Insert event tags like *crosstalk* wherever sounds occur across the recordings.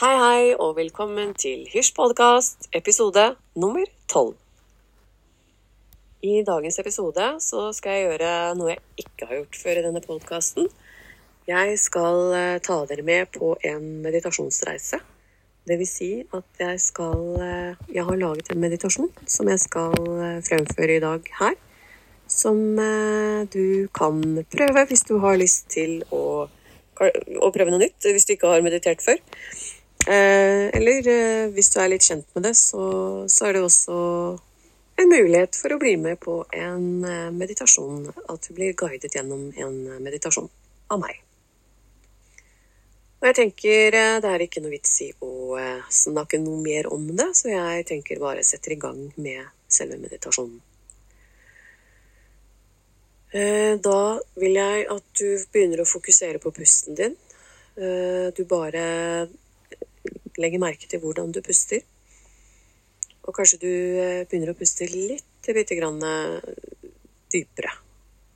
Hei, hei, og velkommen til Hysj podkast, episode nummer tolv. I dagens episode så skal jeg gjøre noe jeg ikke har gjort før i denne podkasten. Jeg skal eh, ta dere med på en meditasjonsreise. Det vil si at jeg skal eh, Jeg har laget en meditasjon som jeg skal eh, fremføre i dag her. Som du kan prøve hvis du har lyst til å, å prøve noe nytt, hvis du ikke har meditert før. Eh, eller eh, hvis du er litt kjent med det, så, så, er det også en mulighet for å bli med på en eh, meditasjon. At du blir guidet gjennom en meditasjon av meg. Og jeg tenker det er ikke noe vits i å snakke noe mer om det, så jeg tenker bare setter i gang med selve meditasjonen. Da vil jeg at du begynner å fokusere på pusten din. Du bare legger merke til hvordan du puster. Og kanskje du eh, begynner å puste litt bitte grann eh, dypere.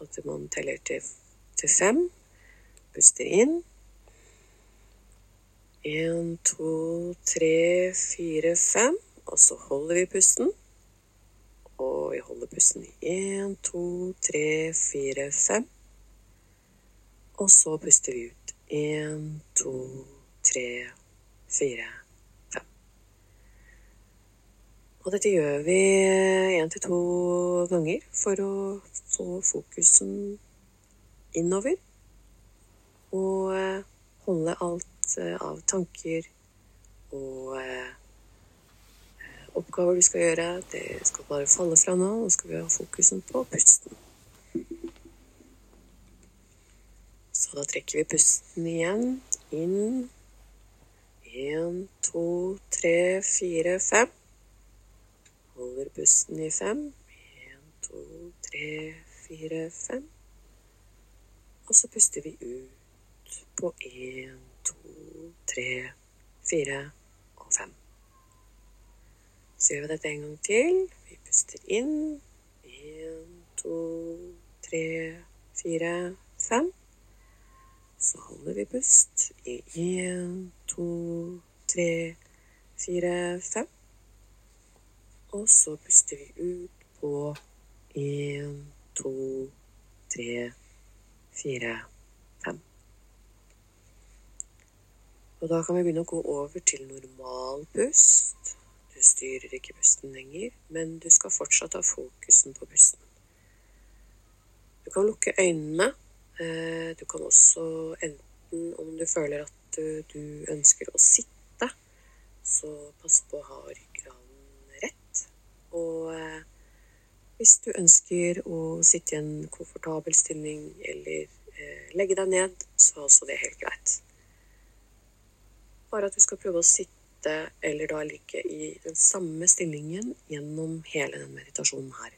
At man teller til, til fem. Puster inn. Én, to, tre, fire, fem. Og så holder vi pusten. Og vi holder pusten én, to, tre, fire, fem. Og så puster vi ut. Én, to, tre, fire, fem. Og dette gjør vi én til to ganger for å få fokusen innover. Og eh, holde alt eh, av tanker og eh, oppgaver du skal gjøre. Det skal bare falle fra nå. Nå skal vi ha fokusen på pusten. Så da trekker vi pusten igjen inn Én, to, tre, fire, fem. Holder pusten i fem. Én, to, tre, fire, fem. Og så puster vi ut på én, to, tre, fire og fem. Så gjør vi dette en gang til. Vi puster inn. Én, to, tre, fire, fem. Så holder vi pust i én, to, tre, fire, fem. Og så puster vi ut på én, to, tre, fire, fem. Og da kan vi begynne å gå over til normal pust. Du styrer ikke pusten lenger, men du skal fortsatt ha fokusen på pusten. Du kan lukke øynene du kan også enten, om du føler at du ønsker å sitte, så pass på å ha ryggraden rett. Og eh, hvis du ønsker å sitte i en komfortabel stilling eller eh, legge deg ned, så er også det helt greit. Bare at du skal prøve å sitte eller da ligge i den samme stillingen gjennom hele den meditasjonen her.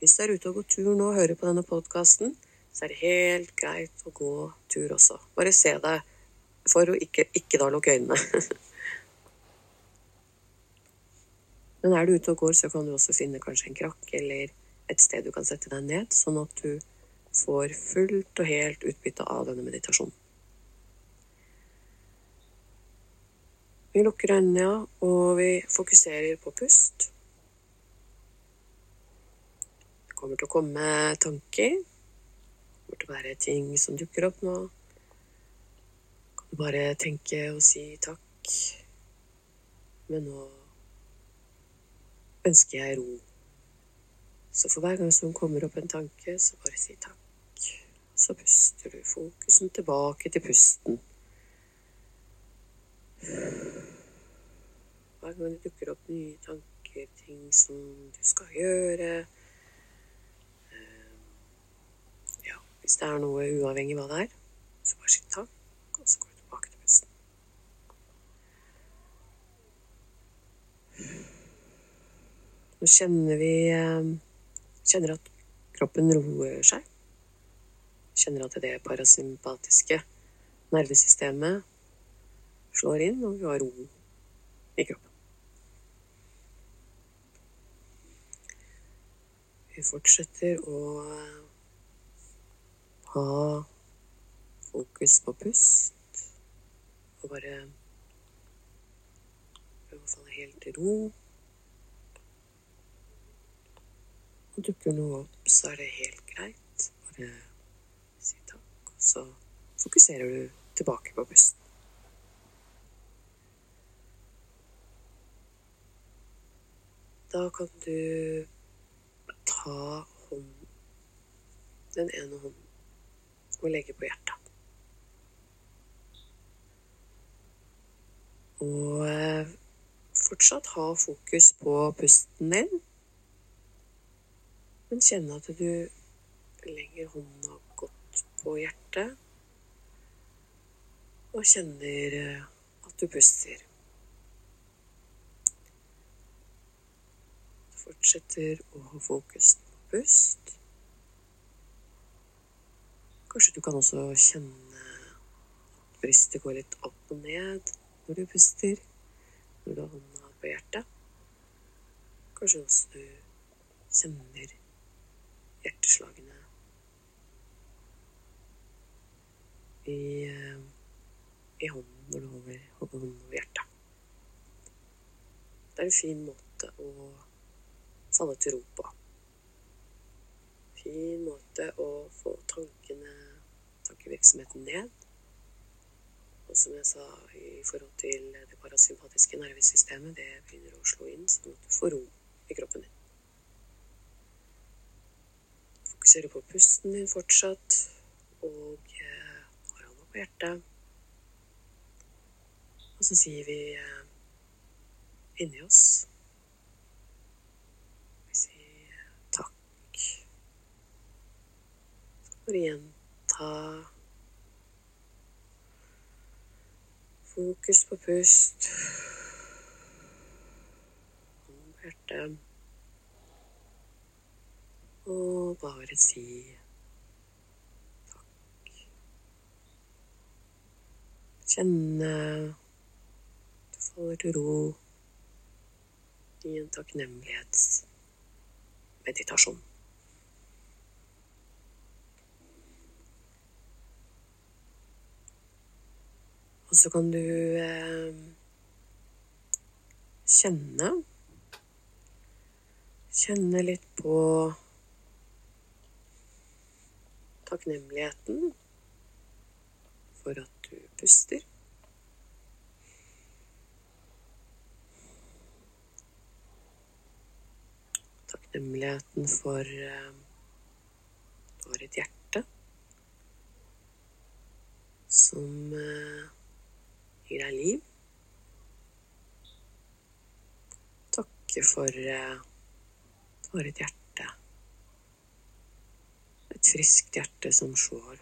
Hvis du er ute og går tur nå og hører på denne podkasten, så er det helt greit å gå tur også. Bare se deg for å ikke, ikke da lukke øynene. *laughs* Men er du ute og går, så kan du også finne kanskje en krakk eller et sted du kan sette deg ned, sånn at du får fullt og helt utbytte av denne meditasjonen. Vi lukker øynene, og vi fokuserer på pust. Det kommer til å komme tanker burde være ting som dukker opp nå. Kan bare tenke og si takk. Men nå ønsker jeg ro. Så for hver gang som kommer opp en tanke, så bare si takk. Så puster du fokusen tilbake til pusten. Hver gang det dukker opp nye tanker, ting som du skal gjøre Hvis det er noe uavhengig hva det er, så bare si takk, og så går du tilbake til pusten. Nå kjenner vi eh, Kjenner at kroppen roer seg. Kjenner at det parasympatiske nervesystemet slår inn, og vi har ro i kroppen. Vi fortsetter å ha fokus på pust og bare prøve å falle helt til ro. Og dukker noe opp, så er det helt greit. Bare si takk, og så fokuserer du tilbake på pusten. Da kan du ta hånden, den ene hånden og legge på hjertet. Og eh, fortsatt ha fokus på pusten din, men kjenne at du legger hånda godt på hjertet og kjenner eh, at du puster. Fortsetter å ha fokus på pust. Kanskje du kan også kjenne at brystet går litt opp og ned når du puster, når du har hånda på hjertet. Kanskje også du kjenner hjerteslagene i, eh, i hånden når du holder, holder hånden over hjertet. Det er en fin måte å falle til ro på. Fin måte å få tankene, tankevirksomheten ned. Og som jeg sa i forhold til det parasympatiske nervesystemet, det begynner å slå inn sånn at du får ro i kroppen din. Fokuserer på pusten din fortsatt, og eh, har hånda på hjertet. Og så sier vi eh, inni oss Vi sier eh, takk. Får gjenta Fokus på pust. På hjertet. Og bare si takk. Kjenne du faller til ro i en takknemlighetsmeditasjon. Og så kan du eh, kjenne Kjenne litt på takknemligheten for at du puster. Takknemligheten for eh, du hjerte som eh, gir deg liv. Takke for for et hjerte. Et friskt hjerte som slår.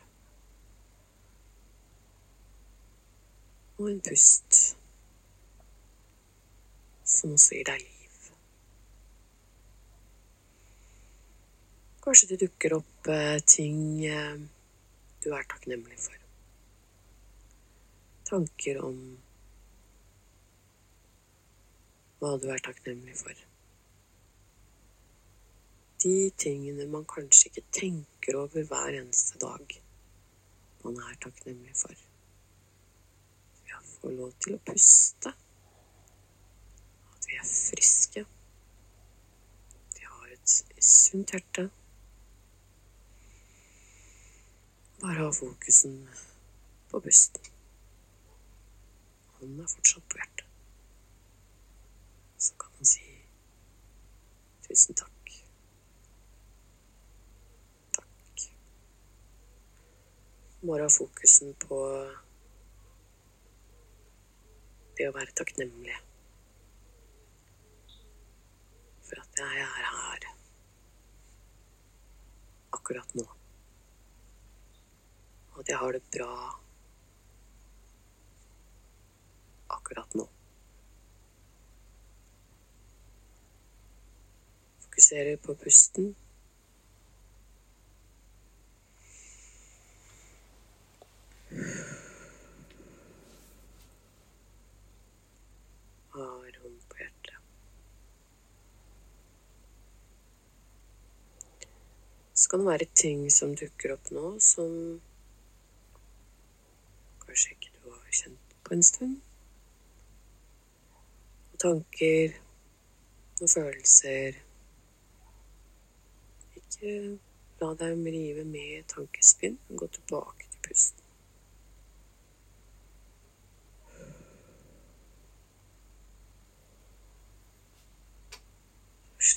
Og en pust som også gir deg liv. Kanskje det dukker opp eh, ting eh, du er takknemlig for. Tanker om hva du er takknemlig for. De tingene man kanskje ikke tenker over hver eneste dag man er takknemlig for. Vi fått lov til å puste. At vi er friske. Vi har et sunt hjerte. Bare ha fokusen på pusten. Hånden er fortsatt på hjertet. Så kan han si tusen takk. Takk. Bare ha fokusen på det å være takknemlig for at jeg er her akkurat nå. Og at jeg har det bra akkurat nå. Fokuserer på pusten. Har hånd på hjertet. Så kan det være ting som dukker opp nå som kanskje ikke du har kjent på en stund. Tanker og følelser. Ikke la dem rive med tankespinn, men gå tilbake til pusten.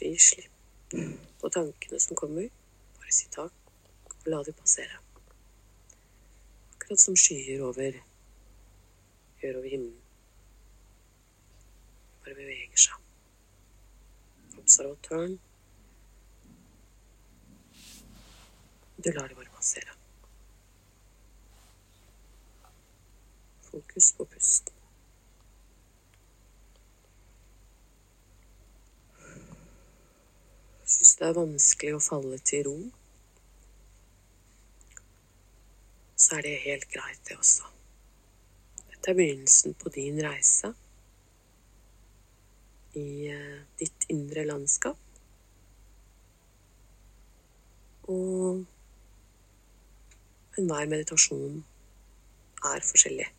Gi slipp på tankene som kommer. Bare si takk, og la dem passere. Akkurat som skyer over gjør over himmelen. Bare beveger seg. Observatøren. Du lar det bare passere. Fokus på pusten. Syns det er vanskelig å falle til ro, så er det helt greit, det også. Dette er begynnelsen på din reise i eh, ditt indre landskap. Og enhver meditasjon er forskjellig.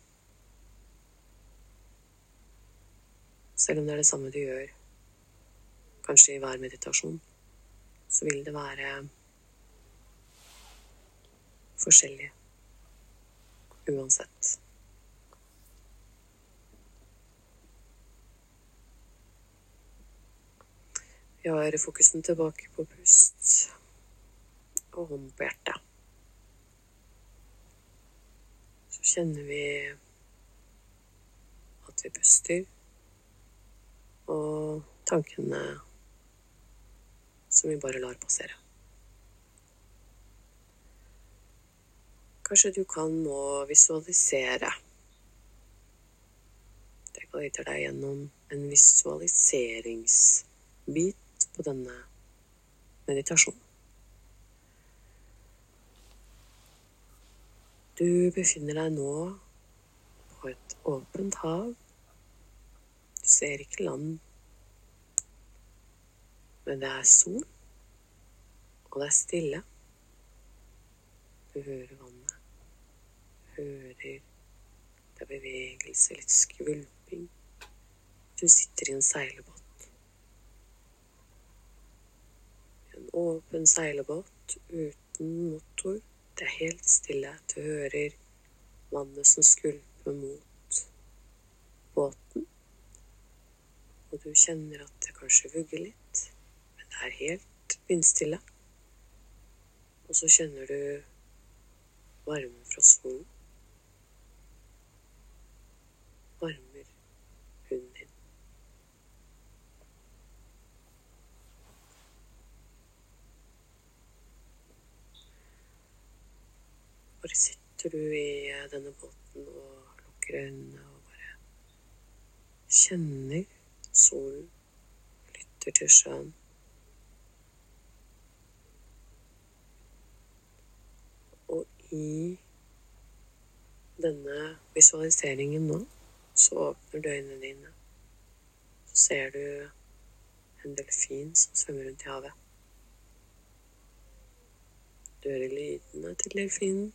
Selv om det er det samme du gjør, kanskje i hver meditasjon, så vil det være forskjellig uansett. Vi har fokusen tilbake på pust og hånd på hjertet. Så kjenner vi at vi puster, og tankene som vi bare lar passere. Kanskje du kan nå visualisere. Det guider deg gjennom en visualiseringsbit på denne meditasjonen. Du befinner deg nå på et åpent hav. Du ser ikke land, men det er sol, og det er stille. Du hører vannet. Du hører det er bevegelse, litt skvulping. Du sitter i en seilbåt. En åpen seilbåt uten motor. Det er helt stille. Du hører vannet som skvulper mot båten. Og du kjenner at det kanskje vugger litt, men det er helt vindstille. Og så kjenner du varmen fra solen. Varmer huden din. Bare sitter du i denne båten og lukker øynene og bare kjenner solen, lytter til sjøen. Og i denne visualiseringen nå, så åpner du øynene dine. Så ser du en delfin som svømmer rundt i havet. Du hører lydene til delfinen.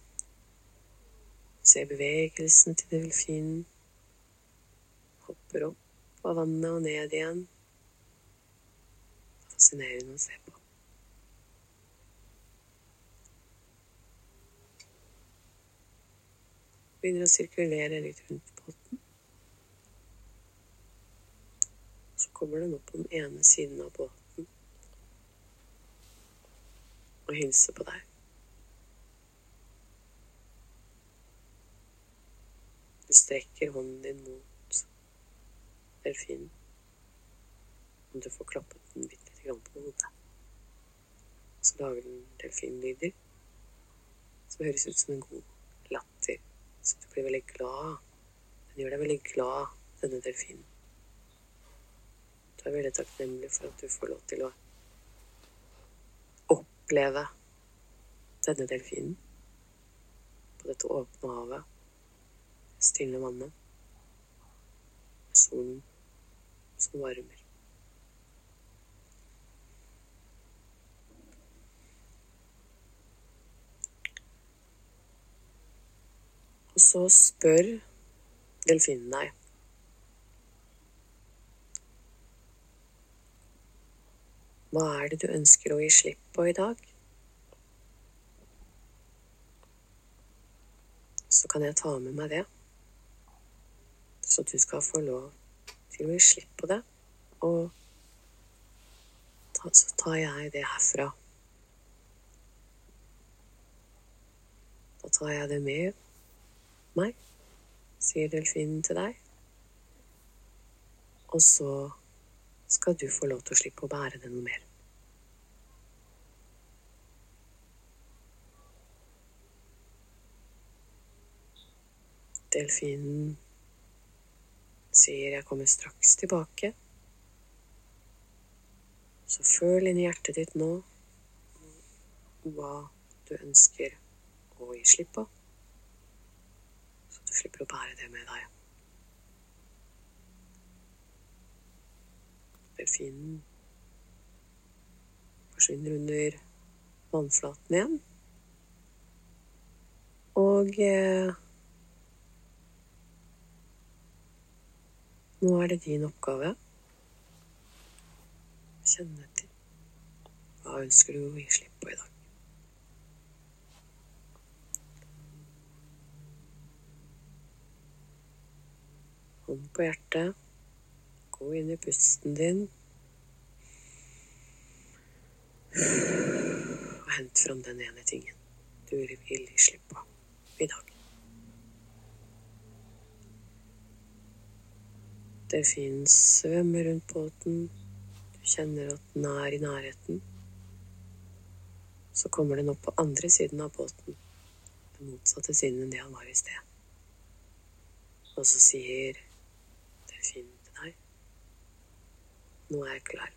Ser bevegelsen til delfinen. Hopper opp av vannet og ned igjen. Fascinerende å se på. Begynner å sirkulere litt rundt båten. Så kommer den opp på den ene siden av båten og hilser på deg. Du strekker hånden din mot delfinen. Og du får klappet den bitte lite grann på hodet. Så lager den delfinlyder som høres ut som en god latter. Så du blir veldig glad. Den gjør deg veldig glad, denne delfinen. Du er veldig takknemlig for at du får lov til å oppleve denne delfinen på dette åpne havet, stille vannet, solen som varmer. Og så spør delfinen deg Hva er det du ønsker å gi slipp på i dag? Så kan jeg ta med meg det, så du skal få lov til å gi slipp på det. Og så tar jeg det herfra. Da tar jeg det med meg, sier delfinen til deg. Og så skal du få lov til å slippe å bære det noe mer. Delfinen sier 'jeg kommer straks tilbake'. Så føl inn i hjertet ditt nå hva du ønsker å gi slipp på, så du slipper å bære det med deg. Delfinen forsvinner under vannflaten igjen. Og eh, nå er det din oppgave kjenne etter. Hva ønsker du å gi slipp på i dag? Hånd på hjertet. Gå inn i pusten din. Og hent fram den ene tingen du vil gi slipp på i dag. Delfinen svømmer rundt båten Du kjenner at den er i nærheten, så kommer den opp på andre siden av båten, den motsatte siden enn det han var i sted. Og så sier delfinen til deg Nå er jeg klar.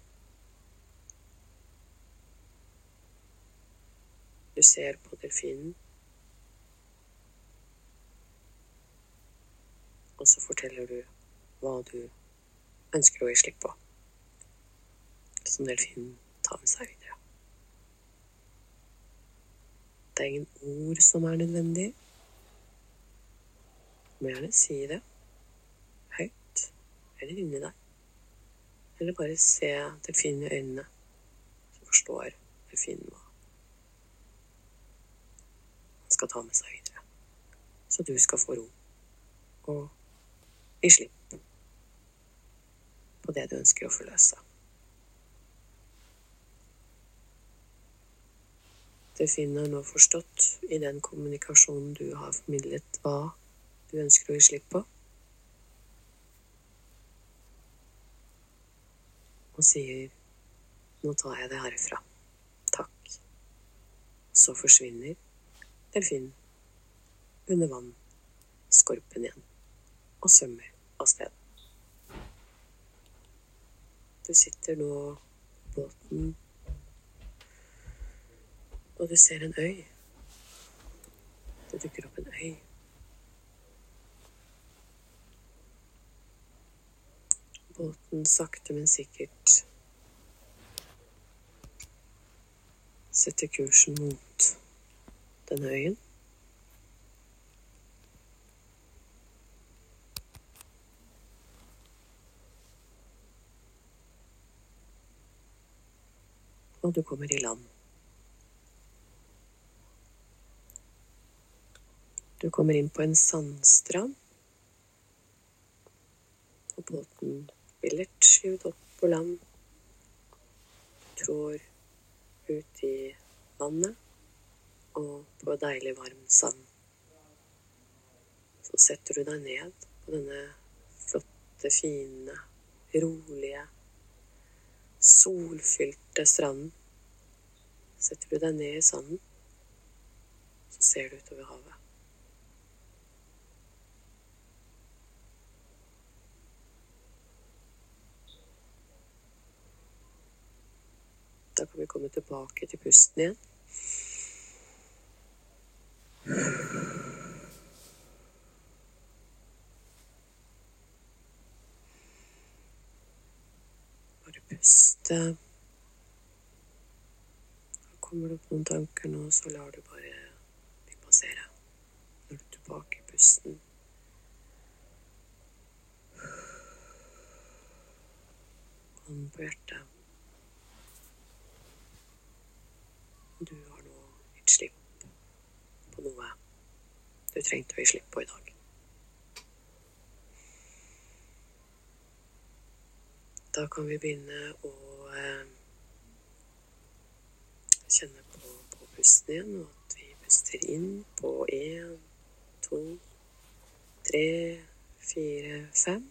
Du ser på delfinen, og så forteller du hva du ønsker å gi slipp på som delfinen tar med seg videre. Det er ingen ord som er nødvendig. Du må gjerne si det høyt eller inni deg. Eller bare se delfinen i øynene, så forstår delfinen hva han skal ta med seg videre. Så du skal få ro og gi slipp på det du ønsker å forløse. Du finner nå forstått i den kommunikasjonen du har formidlet, hva du ønsker å gi slipp på. Og sier 'Nå tar jeg det herfra. Takk'. Så forsvinner delfinen under vann, skorpen igjen, og svømmer av sted. Du sitter nå båten og du ser en øy. Det dukker opp en øy. Båten sakte, men sikkert setter kursen mot denne øyen. Og du kommer i land. Du kommer inn på en sandstrand, og båten blir lett skyvd opp på land. Trår ut i vannet og på deilig, varm sand. Så setter du deg ned på denne flotte, fine, rolige, solfylte stranden. Setter du deg ned i sanden, så ser du utover havet. Da kan vi komme tilbake til pusten igjen. Bare puste. Kommer det opp noen tanker nå, så lar du bare de passere. Når du er tilbake i pusten. Hånd på hjertet. du har nå gitt slipp på noe du trengte å gi slipp på i dag. Da kan vi begynne å eh, kjenne på, på pusten igjen, og at vi puster inn på én, to, tre, fire, fem.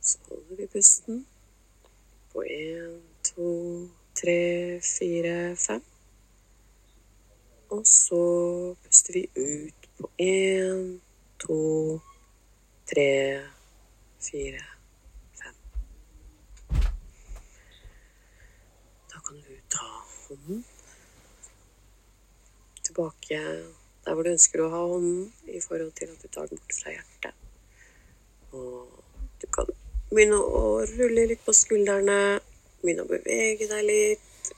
Så holder vi pusten på én, to, tre, fire, fem. Og så puster vi ut på én, to, tre, fire, fem. Da kan du ta hånden tilbake der hvor du ønsker å ha hånden, i forhold til at du tar den bort fra hjertet. Og du kan begynne å rulle litt på skuldrene, begynne å bevege deg litt.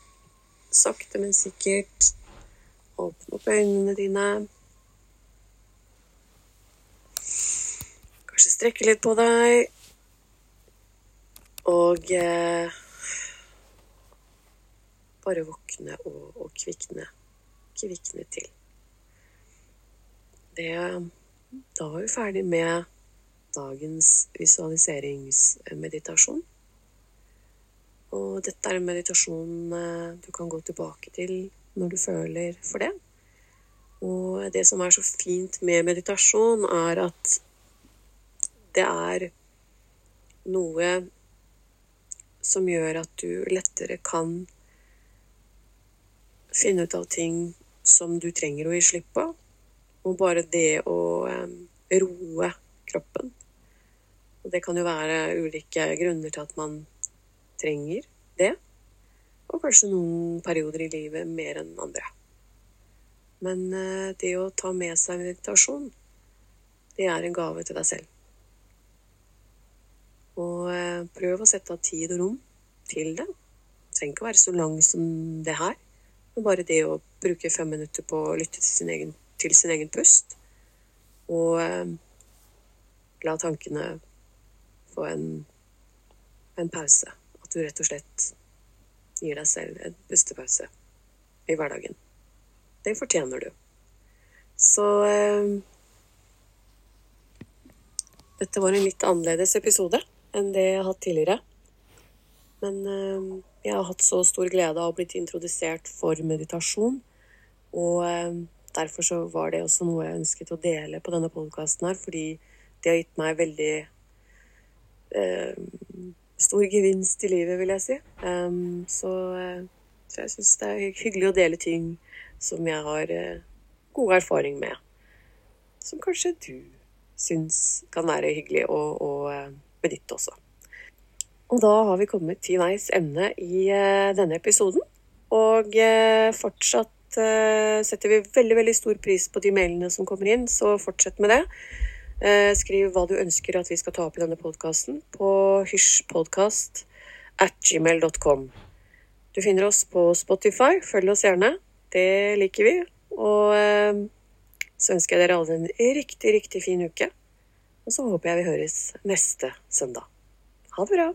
Sakte, men sikkert. Åpne opp øynene dine. Kanskje strekke litt på deg. Og eh, bare våkne og, og kvikne. Kvikne til. Det, da var vi ferdig med dagens visualiseringsmeditasjon. Og dette er en meditasjon eh, du kan gå tilbake til når du føler for det. Og det som er så fint med meditasjon, er at det er noe som gjør at du lettere kan finne ut av ting som du trenger å gi slipp på. Og bare det å roe kroppen. Og det kan jo være ulike grunner til at man trenger det. Og kanskje noen perioder i livet mer enn andre. Men uh, det å ta med seg meditasjon, det er en gave til deg selv. Og uh, prøv å sette av tid og rom til det. Det trenger ikke å være så lang som det her. Men bare det å bruke fem minutter på å lytte til sin egen, til sin egen pust. Og eh, la tankene få en, en pause. At du rett og slett gir deg selv en pustepause i hverdagen. Det fortjener du. Så eh, Dette var en litt annerledes episode enn det jeg har hatt tidligere. Men eh, jeg har hatt så stor glede av å blitt introdusert for meditasjon. Og eh, derfor så var det også noe jeg ønsket å dele på denne podkasten her, fordi det har gitt meg veldig eh, stor gevinst i livet, vil jeg si. Um, så, eh, så, jeg syns det er hyggelig å dele ting som jeg har eh, god erfaring med. Som kanskje du syns kan være hyggelig å, å uh, benytte også. Og da har vi kommet til veis ende i uh, denne episoden. Og fortsatt setter vi veldig, veldig stor pris på de mailene som kommer inn, så fortsett med det. Eh, skriv hva du ønsker at vi skal ta opp i denne podkasten på hysjpodkast at gmail.com. Du finner oss på Spotify. Følg oss gjerne. Det liker vi. Og eh, så ønsker jeg dere alle en riktig, riktig fin uke. Og så håper jeg vi høres neste søndag. Ha det bra.